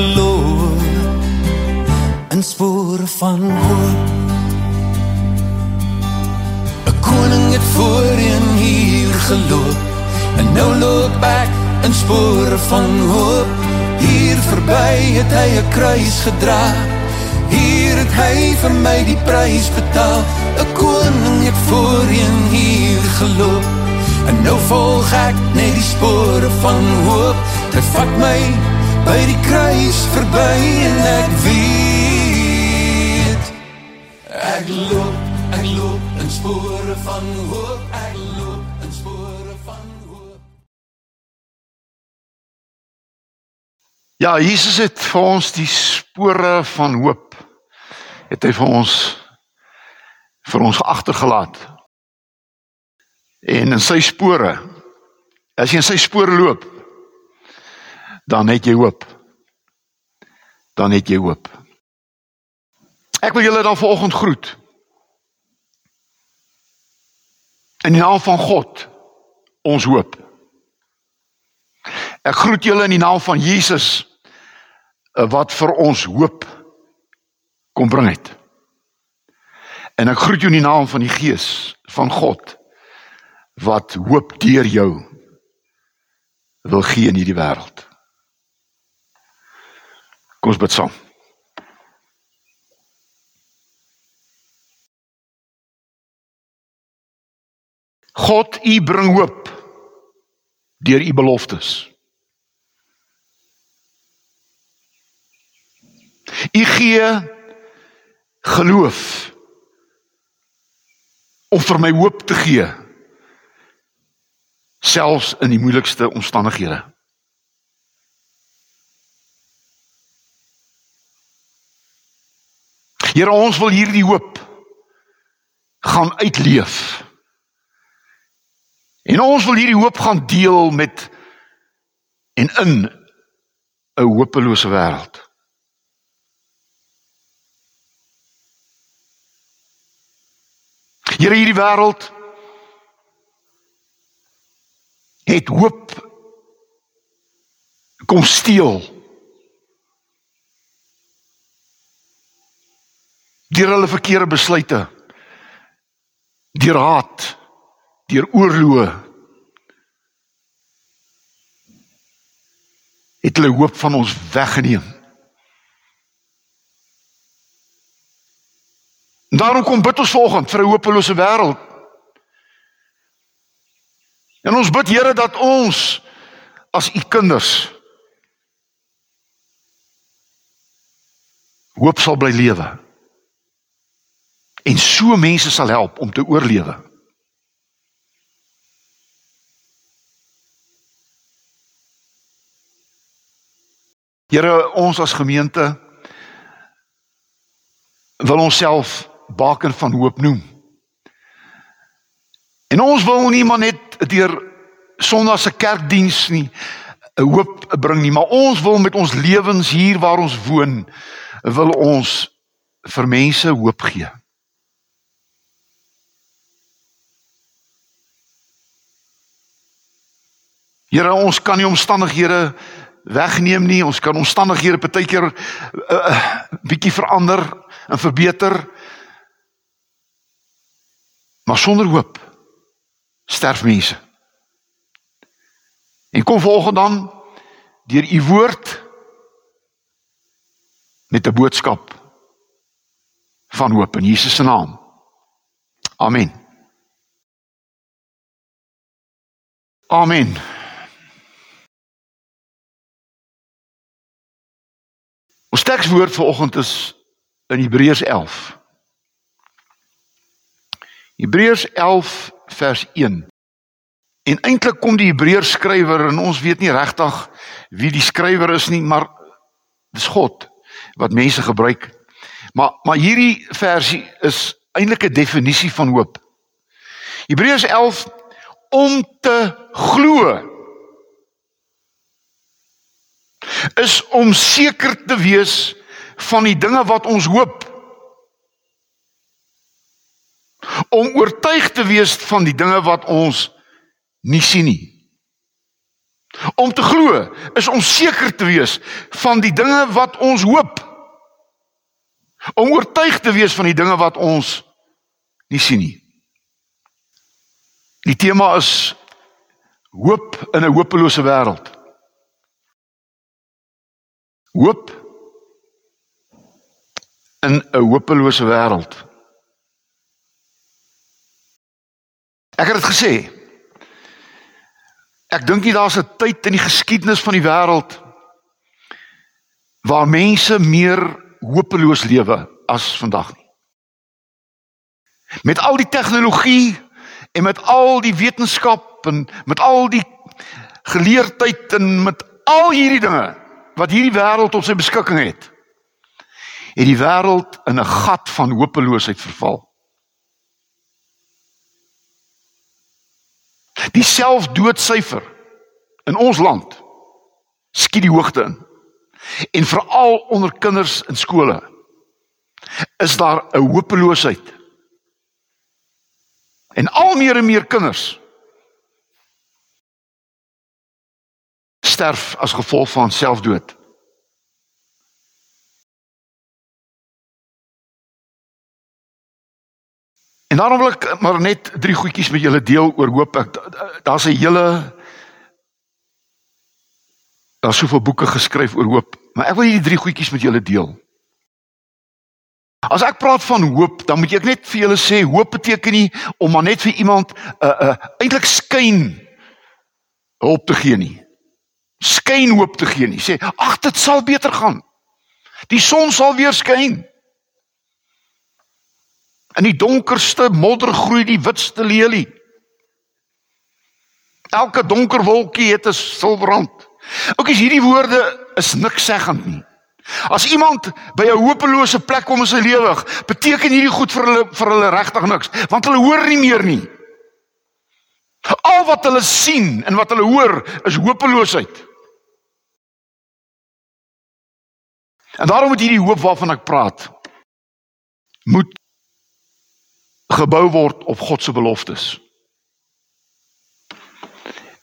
loop in spore van hoop. 'n koning het voorheen hier geloop en nou loop ek in spore van hoop. Hier verby het hy 'n kruis gedra. Hier het hy vir my die prys betaal. 'n koning het voorheen hier geloop en nou volg ek net die spore van hoop. Dit vat my by die kruis verby en ek weet. Ek loop ek loop in spore van hoop. Ek loop in spore van hoop. Ja, Jesus het vir ons die spore van hoop het hy vir ons vir ons agtergelaat. En in sy spore as jy in sy spore loop, dan het jy hoop. Dan het jy hoop. Ek wil julle dan vanoggend groet. In die naam van God, ons hoop. Ek groet julle in die naam van Jesus eh, wat vir ons hoop kom bring het. En ek groet jou in die naam van die Gees van God wat hoop deur jou wil gee in hierdie wêreld. Kom ons bid saam. God, U bring hoop deur U beloftes. U gee geloof om vir my hoop te gee selfs in die moeilikste omstandighede. Here ons wil hierdie hoop gaan uitleef. En ons wil hierdie hoop gaan deel met en in 'n hopelose wêreld. Here hierdie wêreld het hoop kom steel. Deur hulle verkeerde besluite. Deur haat, deur oorloë. Het hulle hoop van ons weggeneem. En daarom kom bid ons vanoggend vir 'n hopelose wêreld. En ons bid Here dat ons as u kinders hoop sal bly lewe. En so mense sal help om te oorlewe. Here, ons as gemeente wil onsself baken van hoop noem. En ons wil nie maar net deur Sondag se kerkdiens nie 'n hoop bring nie, maar ons wil met ons lewens hier waar ons woon wil ons vir mense hoop gee. Here, ons kan nie omstandighede wegneem nie. Ons kan omstandighede partykeer 'n uh, uh, bietjie verander en verbeter. Maar sonder hoop sterf mense. En kom volgens dan deur u woord met 'n boodskap van hoop in Jesus se naam. Amen. Amen. Tekswoord vir oggend is in Hebreërs 11. Hebreërs 11 vers 1. En eintlik kom die Hebreërs skrywer en ons weet nie regtig wie die skrywer is nie, maar dis God wat mense gebruik. Maar maar hierdie versie is eintlik 'n definisie van hoop. Hebreërs 11 om te glo is om seker te wees van die dinge wat ons hoop. Om oortuig te wees van die dinge wat ons nie sien nie. Om te glo is om seker te wees van die dinge wat ons hoop. Om oortuig te wees van die dinge wat ons nie sien nie. Die tema is hoop in 'n hopelose wêreld. Hoop in 'n hopelose wêreld. Ek het dit gesê. Ek dink nie daar's 'n tyd in die geskiedenis van die wêreld waar mense meer hopeloos lewe as vandag nie. Met al die tegnologie en met al die wetenskap en met al die geleerdheid en met al hierdie dinge wat hierdie wêreld op sy beskikking het, het die wêreld in 'n gat van hopeloosheid verval. Die selfdoodsyfer in ons land skiet die hoogte in. En veral onder kinders in skole is daar 'n hopeloosheid. En al meer en meer kinders sterf as gevolg van selfdood. En daarom wil ek maar net drie goedjies met julle deel oor hoop. Ek daar's 'n hele daar's soveel boeke geskryf oor hoop, maar ek wil hierdie drie goedjies met julle deel. As ek praat van hoop, dan moet ek net vir julle sê hoop beteken nie om maar net vir iemand 'n uh, 'n uh, eintlik skyn hoop te gee nie. Skyn hoop te gee nie. Sê ag dit sal beter gaan. Die son sal weer skyn. In die donkerste modder groei die witste lelie. Elke donker wolkie het 'n silwerrand. Ook is hierdie woorde is niks seggend nie. As iemand by 'n hopelose plek kom in sy lewe, beteken hierdie goed vir hulle vir hulle regtig niks, want hulle hoor nie meer nie. Al wat hulle sien en wat hulle hoor is hopeloosheid. En daarom moet hierdie hoop waarvan ek praat moet gebou word op God se beloftes.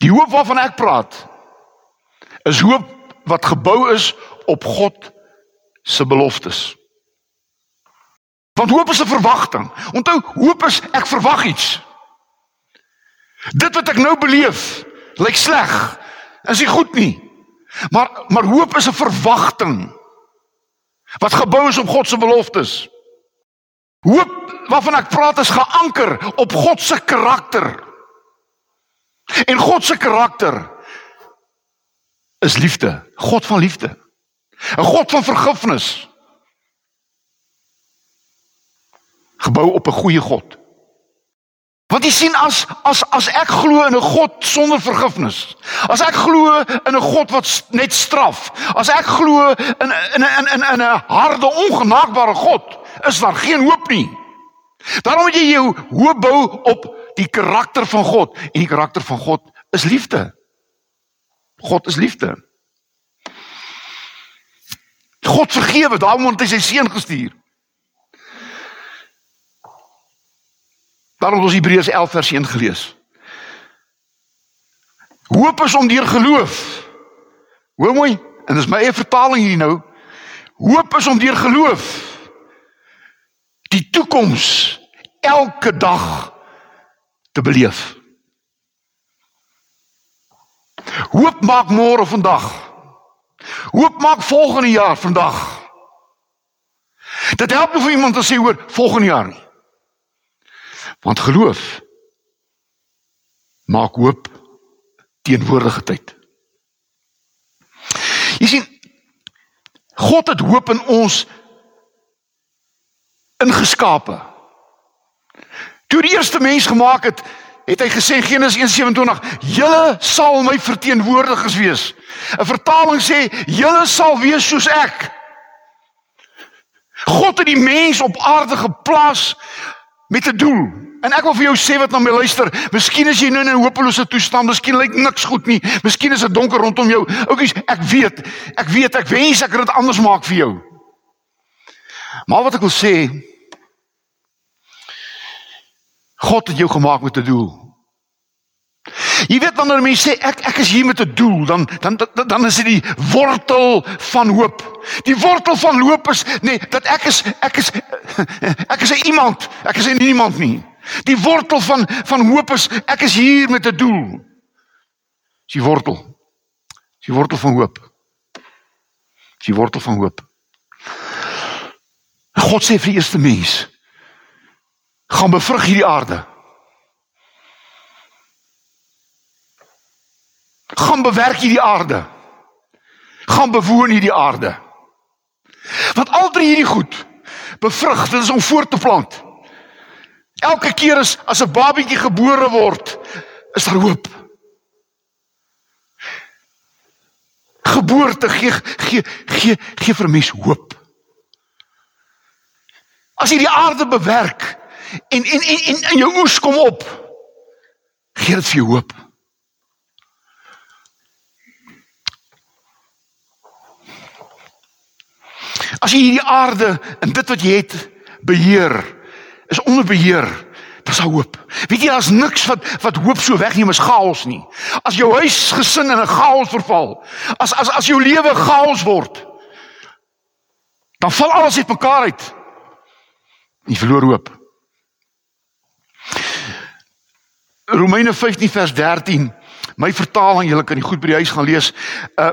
Die hoop waarvan ek praat is hoop wat gebou is op God se beloftes. Want hoop is 'n verwagting. Onthou, hoop is ek verwag iets. Dit wat ek nou beleef, lyk sleg. Is nie goed nie. Maar maar hoop is 'n verwagting wat gebou is op God se beloftes. Hoop waarvan ek praat is geanker op God se karakter. En God se karakter is liefde, God van liefde. 'n God van vergifnis. Gebou op 'n goeie God. Want jy sien as as as ek glo in 'n God sonder vergifnis, as ek glo in 'n God wat net straf, as ek glo in in in in 'n harde ongenaakbare God, is daar geen hoop nie. Daarom moet jy jou hoop bou op die karakter van God en die karakter van God is liefde. God is liefde. God vergewe, daarom het hy sy seun gestuur. Het ons Hebreërs 11 vers 1 gelees. Hoop is om deur geloof. Hoor mooi, en dis my eie vertaling hier nou. Hoop is om deur geloof die toekoms elke dag te beleef. Hoop maak môre vandag. Hoop maak volgende jaar vandag. Dit help nie vir iemand te sê hoor volgende jaar nie. Want geloof maak hoop teenwoordige tyd. Jy sien God het hoop in ons ingeskape. Toe die eerste mens gemaak het, het hy gesê Genesis 1:27, "Julle sal my verteenwoordigers wees." 'n Vertaling sê, "Julle sal wees soos ek." God het die mens op aarde geplaas met 'n doel. En ek wil vir jou sê wat na my luister, miskien is jy nou in 'n hopelose toestand, miskien lyk niks goed nie, miskien is dit donker rondom jou. Oukies, ek weet, ek weet ek wens ek het dit anders maak vir jou. Maar wat ek wil sê, God het jou gemaak met 'n doel. Jy weet wanneer mense sê ek ek is hier met 'n doel, dan dan dan, dan is dit die wortel van hoop. Die wortel van hoop is nee, dat ek is ek is ek is 'n iemand, ek is 'n niemand nie. Die wortel van van hoop is ek is hier met 'n doel. Dis die wortel. Dis die wortel van hoop. Dis die wortel van hoop. God sê vir die eerste mens gaan bevrug hierdie aarde. Gaan bewerk hierdie aarde. Gaan bewoon hierdie aarde. Want al drie hierdie goed bevrug, dit is om voort te plant. Elke keer as as 'n babietjie gebore word, is daar hoop. Geboorte gee gee gee gee vir mens hoop. As jy die aarde bewerk en en en en jou oes kom op, gee dit vir jou hoop. As jy hierdie aarde en dit wat jy het beheer, is onder beheer, dis daar hoop. Weet jy daar's niks wat wat hoop so wegneem as chaos nie. As jou huis gesin in 'n chaos verval, as as as jou lewe chaos word, dan val alles uitmekaar uit. Jy verloor hoop. Romeine 15 vers 13. My vertaling, julle kan dit goed by die huis gaan lees. Uh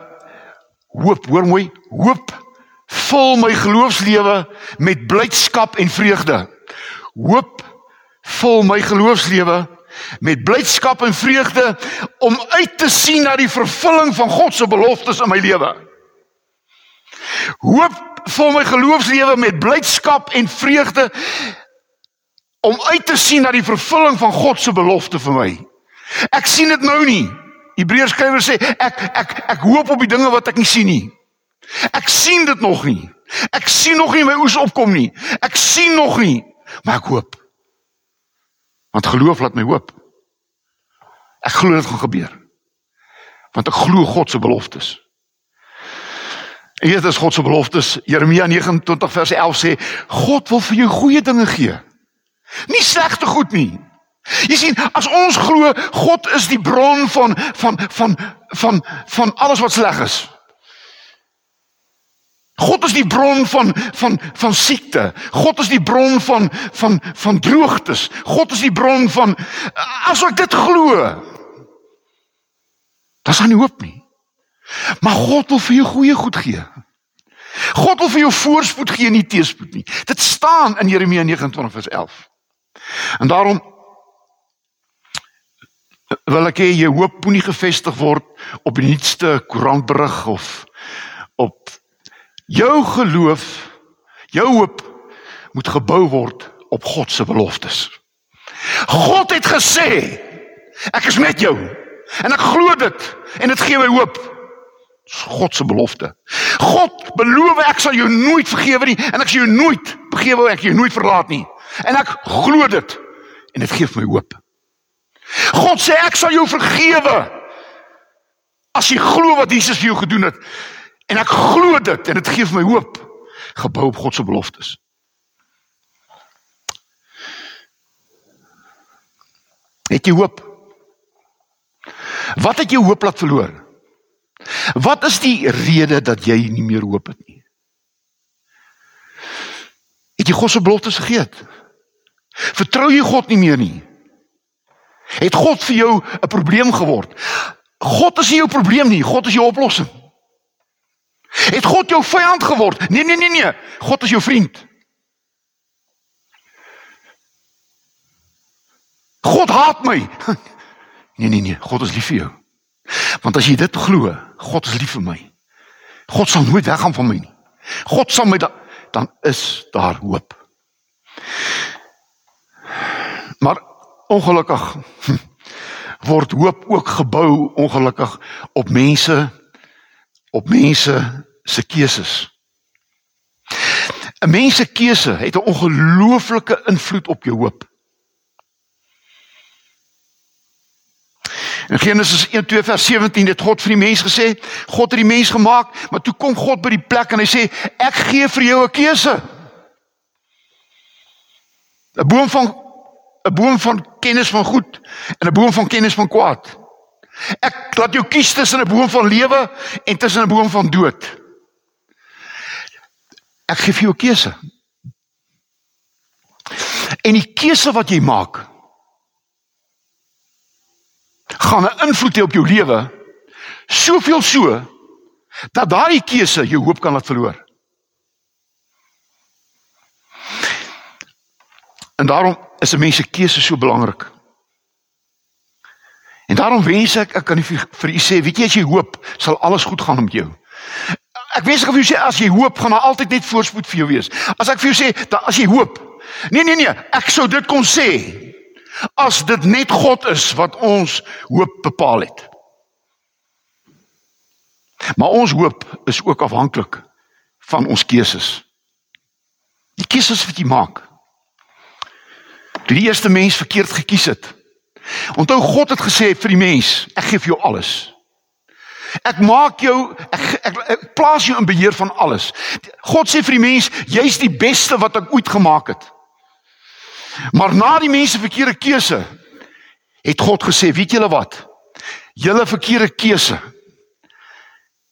hoop, hoor mooi, hoop vul my geloofslewe met blydskap en vreugde. Hoop vul my geloofslewe met blydskap en vreugde om uit te sien na die vervulling van God se beloftes in my lewe. Hoop vul my geloofslewe met blydskap en vreugde om uit te sien na die vervulling van God se belofte vir my. Ek sien dit nou nie. Hebreërs skrywer sê ek ek ek hoop op die dinge wat ek nie sien nie. Ek sien dit nog nie. Ek sien nog nie my oes opkom nie. Ek sien nog nie, maar ek hoop. Want geloof laat my hoop. Ek glo dit gaan gebeur. Want ek glo God se beloftes. Dit is God se beloftes. Jeremia 29 vers 11 sê God wil vir jou goeie dinge gee. Nie slegte goed nie. Jy sien, as ons glo God is die bron van van van van van alles wat sleg is. God is die bron van van van siekte. God is die bron van van van droogtes. God is die bron van as ek dit glo. Dan is daar nie hoop nie. Maar God wil vir jou goeie goed gee. God wil vir jou voorspoed gee, nie teëspoed nie. Dit staan in Jeremia 29 vers 11. En daarom wil ek hê jy hoop moenie gefestig word op die nuutste koerantberig of op Jou geloof, jou hoop moet gebou word op God se beloftes. God het gesê, ek is met jou en ek glo dit en dit gee my hoop. God se belofte. God beloof ek sal jou nooit vergewe nie en ek sal jou nooit begewe ek jou nooit verlaat nie. En ek glo dit en dit gee my hoop. God sê ek sal jou vergewe as jy glo wat Jesus vir jou gedoen het. En ek glo dit en dit gee my hoop gebou op God se beloftes. Het jy hoop? Wat het jou hoop laat verloor? Wat is die rede dat jy nie meer hoop het nie? Het jy God se beloftes vergeet? Vertrou jy God nie meer nie? Het God vir jou 'n probleem geword? God is nie jou probleem nie, God is jou oplossing. Het God jou vyand geword? Nee nee nee nee. God is jou vriend. God haat my. Nee nee nee, God is lief vir jou. Want as jy dit glo, God is lief vir my. God sal nooit weggaan van my nie. God sal my da dan is daar hoop. Maar ongelukkig word hoop ook gebou ongelukkig op mense op mense se keuses. 'n Mens se keuse het 'n ongelooflike invloed op jou hoop. In Genesis 1:2 vers 17 het God vir die mens gesê, God het die mens gemaak, maar toe kom God by die plek en hy sê, ek gee vir jou 'n keuse. 'n Boom van 'n boom van kennis van goed en 'n boom van kennis van kwaad. Ek laat jou kies tussen 'n boom van lewe en tussen 'n boom van dood. Ek gee vir jou 'n keuse. En die keuse wat jy maak gaan 'n invloed hê op jou lewe. Soveel so dat daai keuse jou hoop kan laat verloor. En daarom is 'n mens se keuse so belangrik. En daarom wens ek ek kan vir, vir u sê, weet jy as jy hoop, sal alles goed gaan met jou. Ek wens ek vir jou sê as jy hoop, gaan daar altyd net voorspoed vir jou wees. As ek vir jou sê dat as jy hoop, nee nee nee, ek sou dit kon sê as dit net God is wat ons hoop bepaal het. Maar ons hoop is ook afhanklik van ons keuses. Die keuses wat jy maak. Toe die eerste mens verkeerd gekies het. Onthou God het gesê vir die mens, ek gee vir jou alles. Ek maak jou ek, ek ek plaas jou in beheer van alles. God sê vir die mens, jy's die beste wat ek ooit gemaak het. Maar na die mense verkeerde keuse het God gesê, weet julle wat? Julle verkeerde keuse.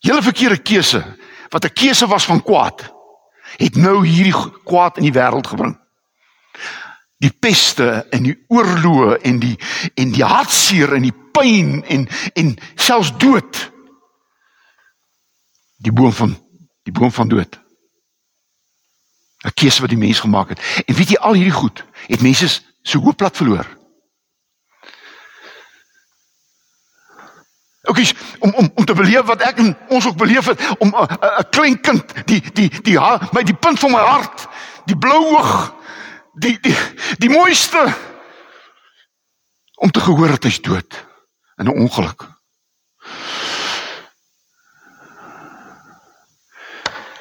Julle verkeerde keuse wat 'n keuse was van kwaad, het nou hierdie kwaad in die wêreld gebring die peste en die oorloë en die en die hartseer en die pyn en en selfs dood die boom van die boom van dood. 'n keuse wat die mens gemaak het. En weet jy al hierdie goed het mense so hoop plat verloor. Ook is om om om te beleef wat ek en ons ook beleef het om 'n klein kind die die die my die punt van my hart die blou oog die die die mooiste om te gehoor dat hy's dood in 'n ongeluk.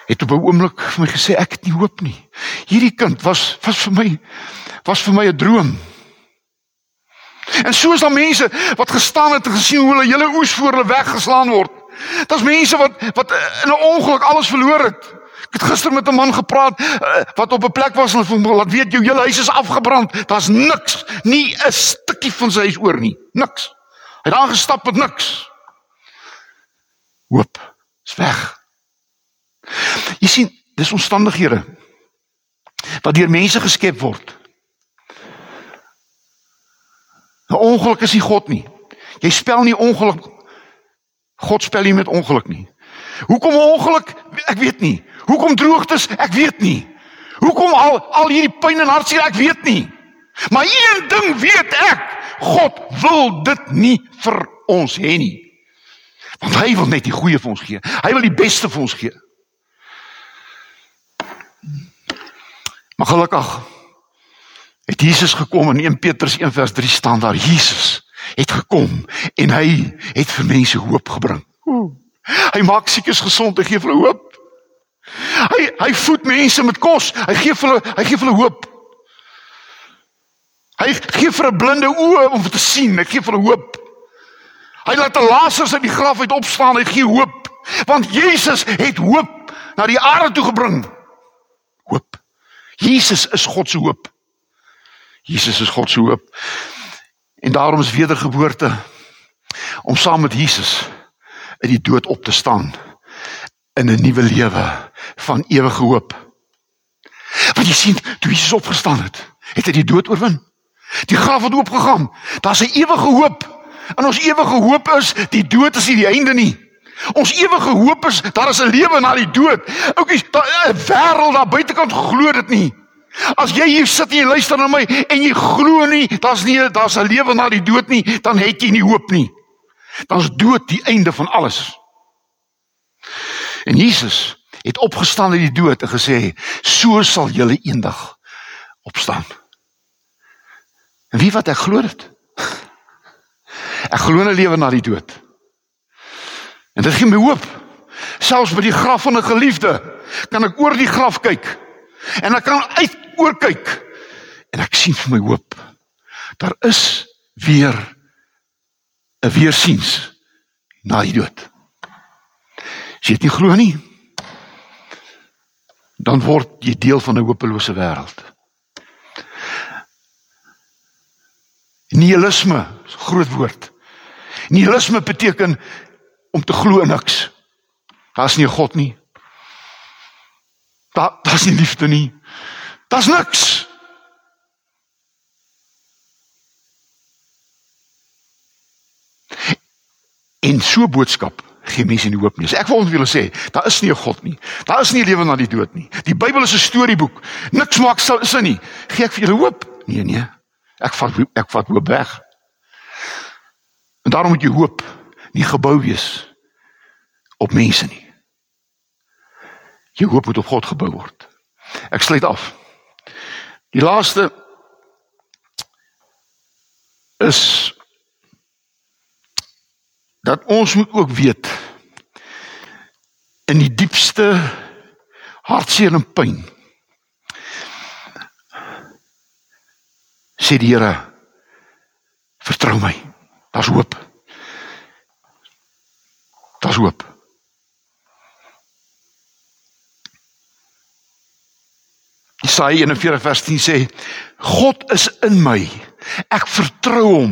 Het op 'n oomblik vir my gesê ek het nie hoop nie. Hierdie kind was was vir my was vir my 'n droom. En soos daar mense wat gestaan het en gesien hoe hulle hele oes voor hulle weggeslaan word. Daar's mense wat wat in 'n ongeluk alles verloor het. Ek het gister met 'n man gepraat uh, wat op 'n plek was en hom laat weet jou hele huis is afgebrand. Daar's niks, nie 'n stukkie van sy huis oor nie. Niks. Hy het daar gestap met niks. Hoop is weg. Jy sien, dis omstandighede wat deur mense geskep word. 'n Ongeluk is nie God nie. Jy spel nie ongeluk God spel nie met ongeluk nie. Hoekom ongeluk? Ek weet nie. Hoekom droogtes? Ek weet nie. Hoekom al al hierdie pyn en hartseer? Ek weet nie. Maar een ding weet ek, God wil dit nie vir ons hê nie. Want hy wil net die goeie vir ons gee. Hy wil die beste vir ons gee. Maar gelukkig het Jesus gekom in 1 Petrus 1 vers 3 staan daar Jesus het gekom en hy het vir mense hoop gebring. Hy maak siekes gesond en gee hulle hoop. Hy hy voed mense met kos. Hy gee hulle hy gee hulle hoop. Hy gee vir 'n blinde oë om te sien. Hy gee hulle hoop. Hy laat 'n Lazarus uit die graf uit opstaan. Hy gee hoop. Want Jesus het hoop na die aarde toe gebring. Jesus is God se hoop. Jesus is God se hoop. En daarom is wedergeboorte om saam met Jesus uit die dood op te staan in 'n nuwe lewe van ewige hoop. Want jy sien, toe Jesus opgestaan het, het hy die dood oorwin. Die graf het oopgegaan. Daar's 'n ewige hoop. En ons ewige hoop is, die dood is nie die einde nie. Ons ewige hoop is daar is 'n lewe na die dood. Oukies, 'n wêreld daar buitekant glo dit nie. As jy hier sit en jy luister na my en jy glo nie, daar's nie daar's 'n lewe na die dood nie, dan het jy nie hoop nie. Dan's dood die einde van alles. En Jesus het opgestaan uit die dood en gesê, "So sal julle eendag opstaan." En wie wat ek glo dit? Ek glo 'n lewe na die dood. En dit gee my hoop. Selfs by die graf van 'n geliefde kan ek oor die graf kyk. En ek kan uit oor kyk en ek sien vir my hoop. Daar is weer 'n weersiens na die dood. As jy dit nie glo nie, dan word jy deel van 'n hopelose wêreld. Nihilisme, groot woord. Nihilisme beteken om te glo in niks. Daar's nie 'n God nie. Daar daar's nie liefde nie. Daar's niks. En so boodskap gee mense nie hoop nie. Ek wil ons wil sê, daar is nie 'n God nie. Daar is nie 'n lewe na die dood nie. Die Bybel is 'n storieboek. Niks maak sin nie. Gee ek vir julle hoop? Nee, nee. Ek vat ek vat hoop weg. En daarom moet jy hoop nie gebou wees op mense nie. Jy hoop moet op God gebou word. Ek sluit af. Die laaste is dat ons moet ook weet in die diepste hartseer en pyn sê die Here vertrou my daar's hoop daar's hoop Jesaja 41 vers 10 sê God is in my Ek vertrou hom.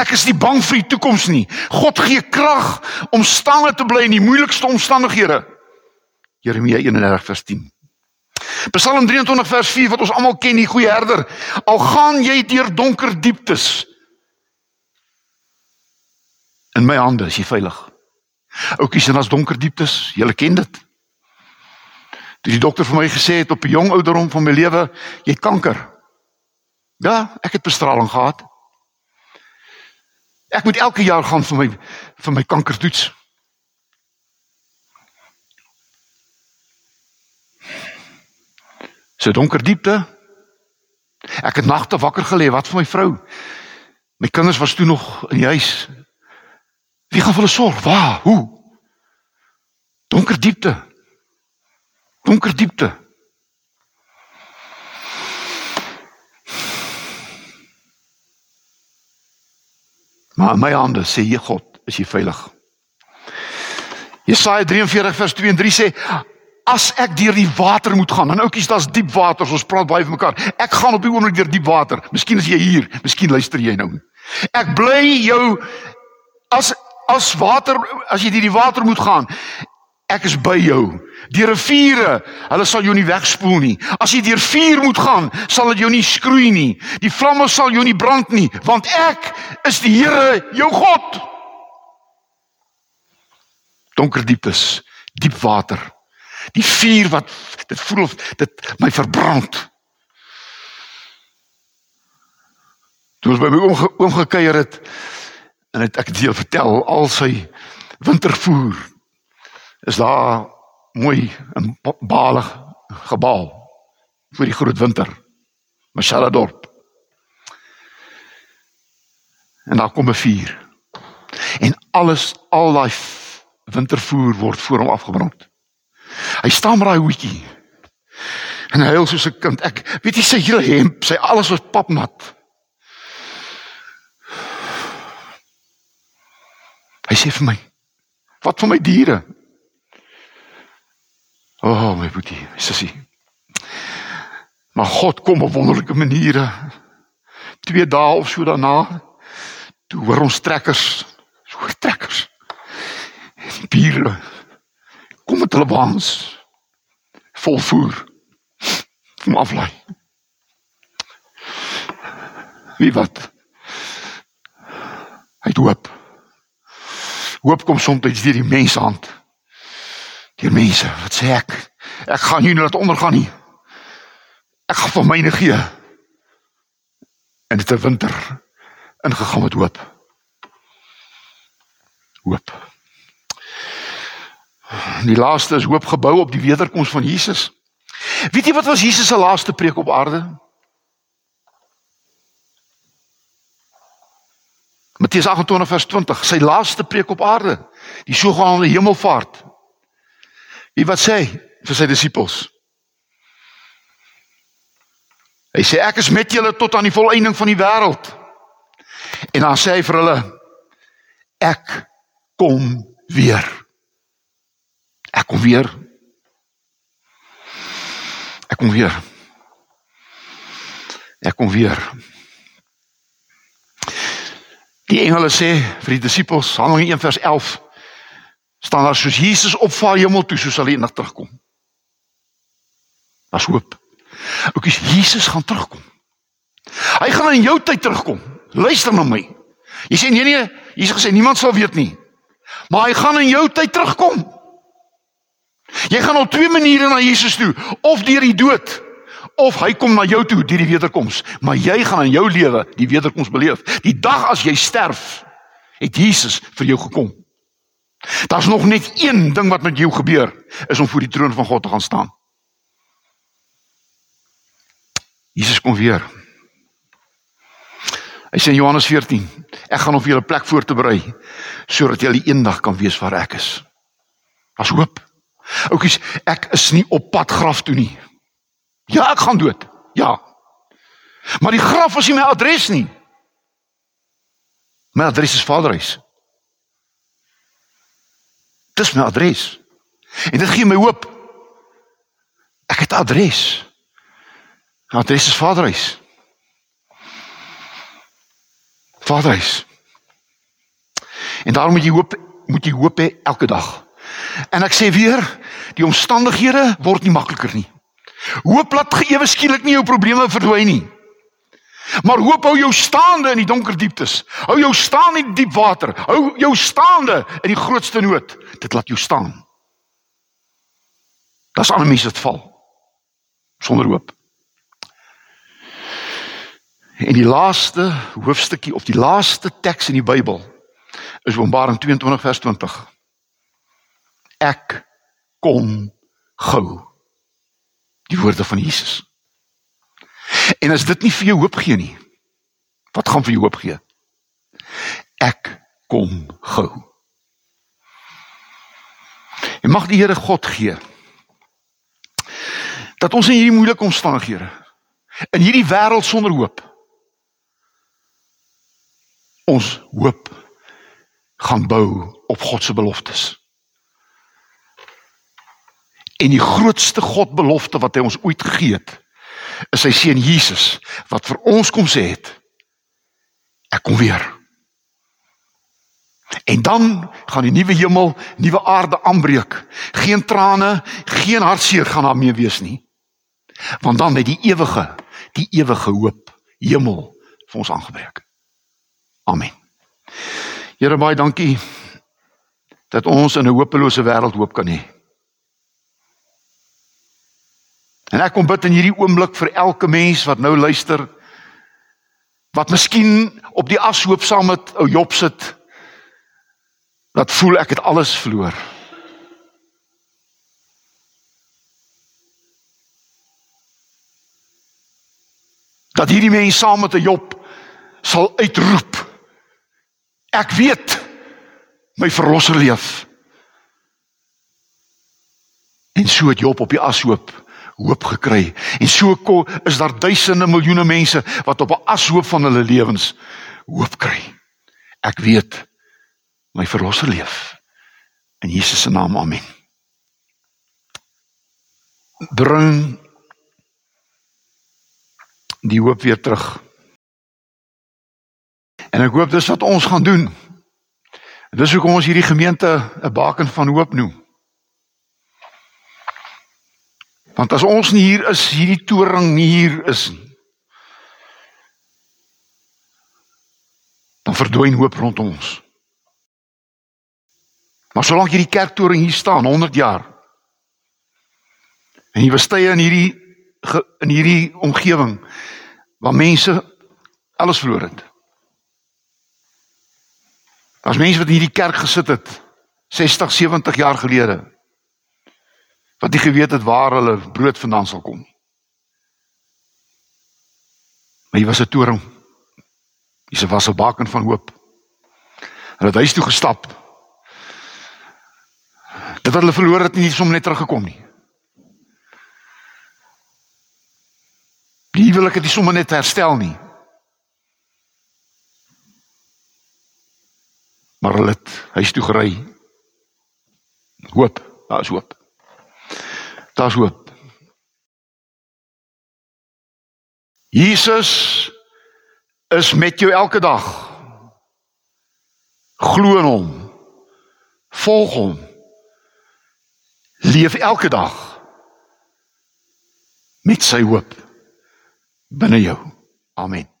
Ek is nie bang vir die toekoms nie. God gee krag om staande te bly in die moeilikste omstandighede. Jeremia 31 vers 10. Psalm 23 vers 4 wat ons almal ken, die goeie herder. Al gaan jy deur donker dieptes, in my hande is jy veilig. Oukies, en as donker dieptes, julle ken dit. Toe die dokter vir my gesê het op 'n jong ouderdom van my lewe, jy kanker. Ja, ek het bestraling gehad. Ek moet elke jaar gaan vir my vir my kankertoets. So donker diepte. Ek het nagte wakker gelê, wat vir my vrou. My kinders was toe nog in die huis. Wie gaan vir hulle sorg? Waar? Hoe? Donker diepte. Donker diepte. Maar in my hande sê jy God, is jy veilig. Jesaja 43 vers 2 en 3 sê as ek deur die water moet gaan, dan oudjies daar's diep water, ons praat baie van mekaar. Ek gaan op die oomblik deur diep water. Miskien is jy hier, miskien luister jy nou. Ek bly jou as as water as jy deur die water moet gaan. Ek is by jou. Die riviere, hulle sal jou nie wegspoel nie. As jy deur vuur moet gaan, sal dit jou nie skroei nie. Die vlamme sal jou nie brand nie, want ek is die Here, jou God. Donker dieptes, diep water. Die vuur wat dit voel of dit my verbrand. Toe ons by my oom oom gekuier het en het ek deel vertel al sy wintervoer is daar mooi 'n balig gebou vir die groot winter. Mashala dorp. En daar kom 'n vuur. En alles al daai wintervoer word voor hom afgebrand. Hy staan met daai hoetjie. En hy huil soos 'n kind. Ek weet jy sy hele hemp, sy alles was papnat. Hy sê vir my: "Wat van my diere?" O, oh, my boetie, sussie. Maar God kom op wonderlike maniere. Twee dae of so daarna, toe hoor ons trekkers, so trekkers. Die bure kom met hulle waans vol voer. Kom aflaai. Wie wat? Hy hoop. Hoop kom soms deur die menshand. Deur mense, wat sê ek? Ek gaan nie laat ondergaan nie. Ek gaan vir myne gee. En dit 'n winter ingegaan met hoop. Hoop. Die laaste is hoop gebou op die wederkoms van Jesus. Weet jy wat was Jesus se laaste preek op aarde? Matteus 28 vers 20, sy laaste preek op aarde, die sogenaamde hemelvaart. Wie wat sê vir sy disippels? Hy sê ek is met julle tot aan die volëinding van die wêreld. En dan sê hy vir hulle ek kom weer. Ek kom weer. Ek kom weer. Ek kom weer. Die engele sê vir die disippels, Handelinge 1 vers 11, staan daar soos Jesus opvaar hemel toe, so sal hy eendag terugkom. Daar's hoop. Ook is Jesus gaan terugkom. Hy gaan in jou tyd terugkom. Luister na my. Jy sê nee nee, Jesus gesê niemand sal weet nie. Maar hy gaan in jou tyd terugkom. Jy gaan op twee maniere na Jesus toe, of deur die dood, of hy kom na jou toe deur die wederkoms, maar jy gaan in jou lewe die wederkoms beleef. Die dag as jy sterf, het Jesus vir jou gekom. Daar's nog net een ding wat met jou gebeur, is om voor die troon van God te gaan staan. Jesus kom weer. Hy sê in Johannes 14, ek gaan op julle plek voor te berei sodat julle eendag kan weet waar ek is. As hoop. Oukies, ek is nie op pad graf toe nie. Ja, ek gaan dood. Ja. Maar die graf is nie my adres nie. My adres is Vaderhuis. Dis my adres. En dit gee my hoop. Ek het 'n adres. My adres is Vaderhuis. Vaderhuis. En daarom moet jy hoop, moet jy hoop hê elke dag. En ek sê weer, die omstandighede word nie makliker nie. Hoop laat geewe skielik nie jou probleme verdwyn nie. Maar hoop hou jou staande in die donker dieptes. Hou jou staan in die diep water. Hou jou staande in die grootste nood. Dit laat jou staan. Das ander mense wat val sonder hoop. En die laaste hoofstukkie of die laaste teks in die Bybel is Openbaring 22 vers 20. Ek kom gou. Die woorde van Jesus. En as dit nie vir jou hoop gee nie, wat gaan vir jou hoop gee? Ek kom gou. En mag die Here God gee dat ons in hierdie moeilike omstandighede in hierdie wêreld sonder hoop ons hoop gaan bou op God se beloftes. En die grootste God belofte wat hy ons ooit gegee het, is sy seun Jesus wat vir ons kom sê het ek kom weer. En dan gaan die nuwe hemel, nuwe aarde aanbreek. Geen trane, geen hartseer gaan daar meer wees nie. Want dan het die ewige, die ewige hoop, hemel vir ons aangebreek. Amen. Here baie dankie dat ons in 'n hopelose wêreld hoop kan hê. En ek kom bid in hierdie oomblik vir elke mens wat nou luister wat miskien op die ashoop saam met ou Job sit wat voel ek het alles verloor. Dat hierdie mens saam met 'n Job sal uitroep Ek weet my verlosser leef. En so het Job op die ashoop hoop gekry. En so is daar duisende miljoene mense wat op 'n ashoop van hulle lewens hoop kry. Ek weet my verlosser leef. In Jesus se naam. Amen. Bring die hoop weer terug. En ek hoop dis wat ons gaan doen. Dis hoekom ons hierdie gemeente 'n baken van hoop noem. Want as ons nie hier is, hierdie toring nie hier is nie. Dan verdwyn hoop rondom ons. Maar solank hierdie kerktoring hier staan 100 jaar. En jy bestye in hierdie in hierdie omgewing waar mense alles verloor het. Daar's mense wat in hierdie kerk gesit het 60, 70 jaar gelede. Wat nie geweet het waar hulle brood vandaan sal kom. Maar hy was 'n toring. Hy was 'n baken van hoop. Hulle het huis toe gestap. Dit wat hulle verloor het nie sommer net teruggekom nie. Die wil ek dit sommer net herstel nie. Maar hulle het huis toe gery. Hoop, daar's hoop. Daar's hoop. Jesus is met jou elke dag. Glo in hom. Volg hom. Leef elke dag met sy hoop binne jou. Amen.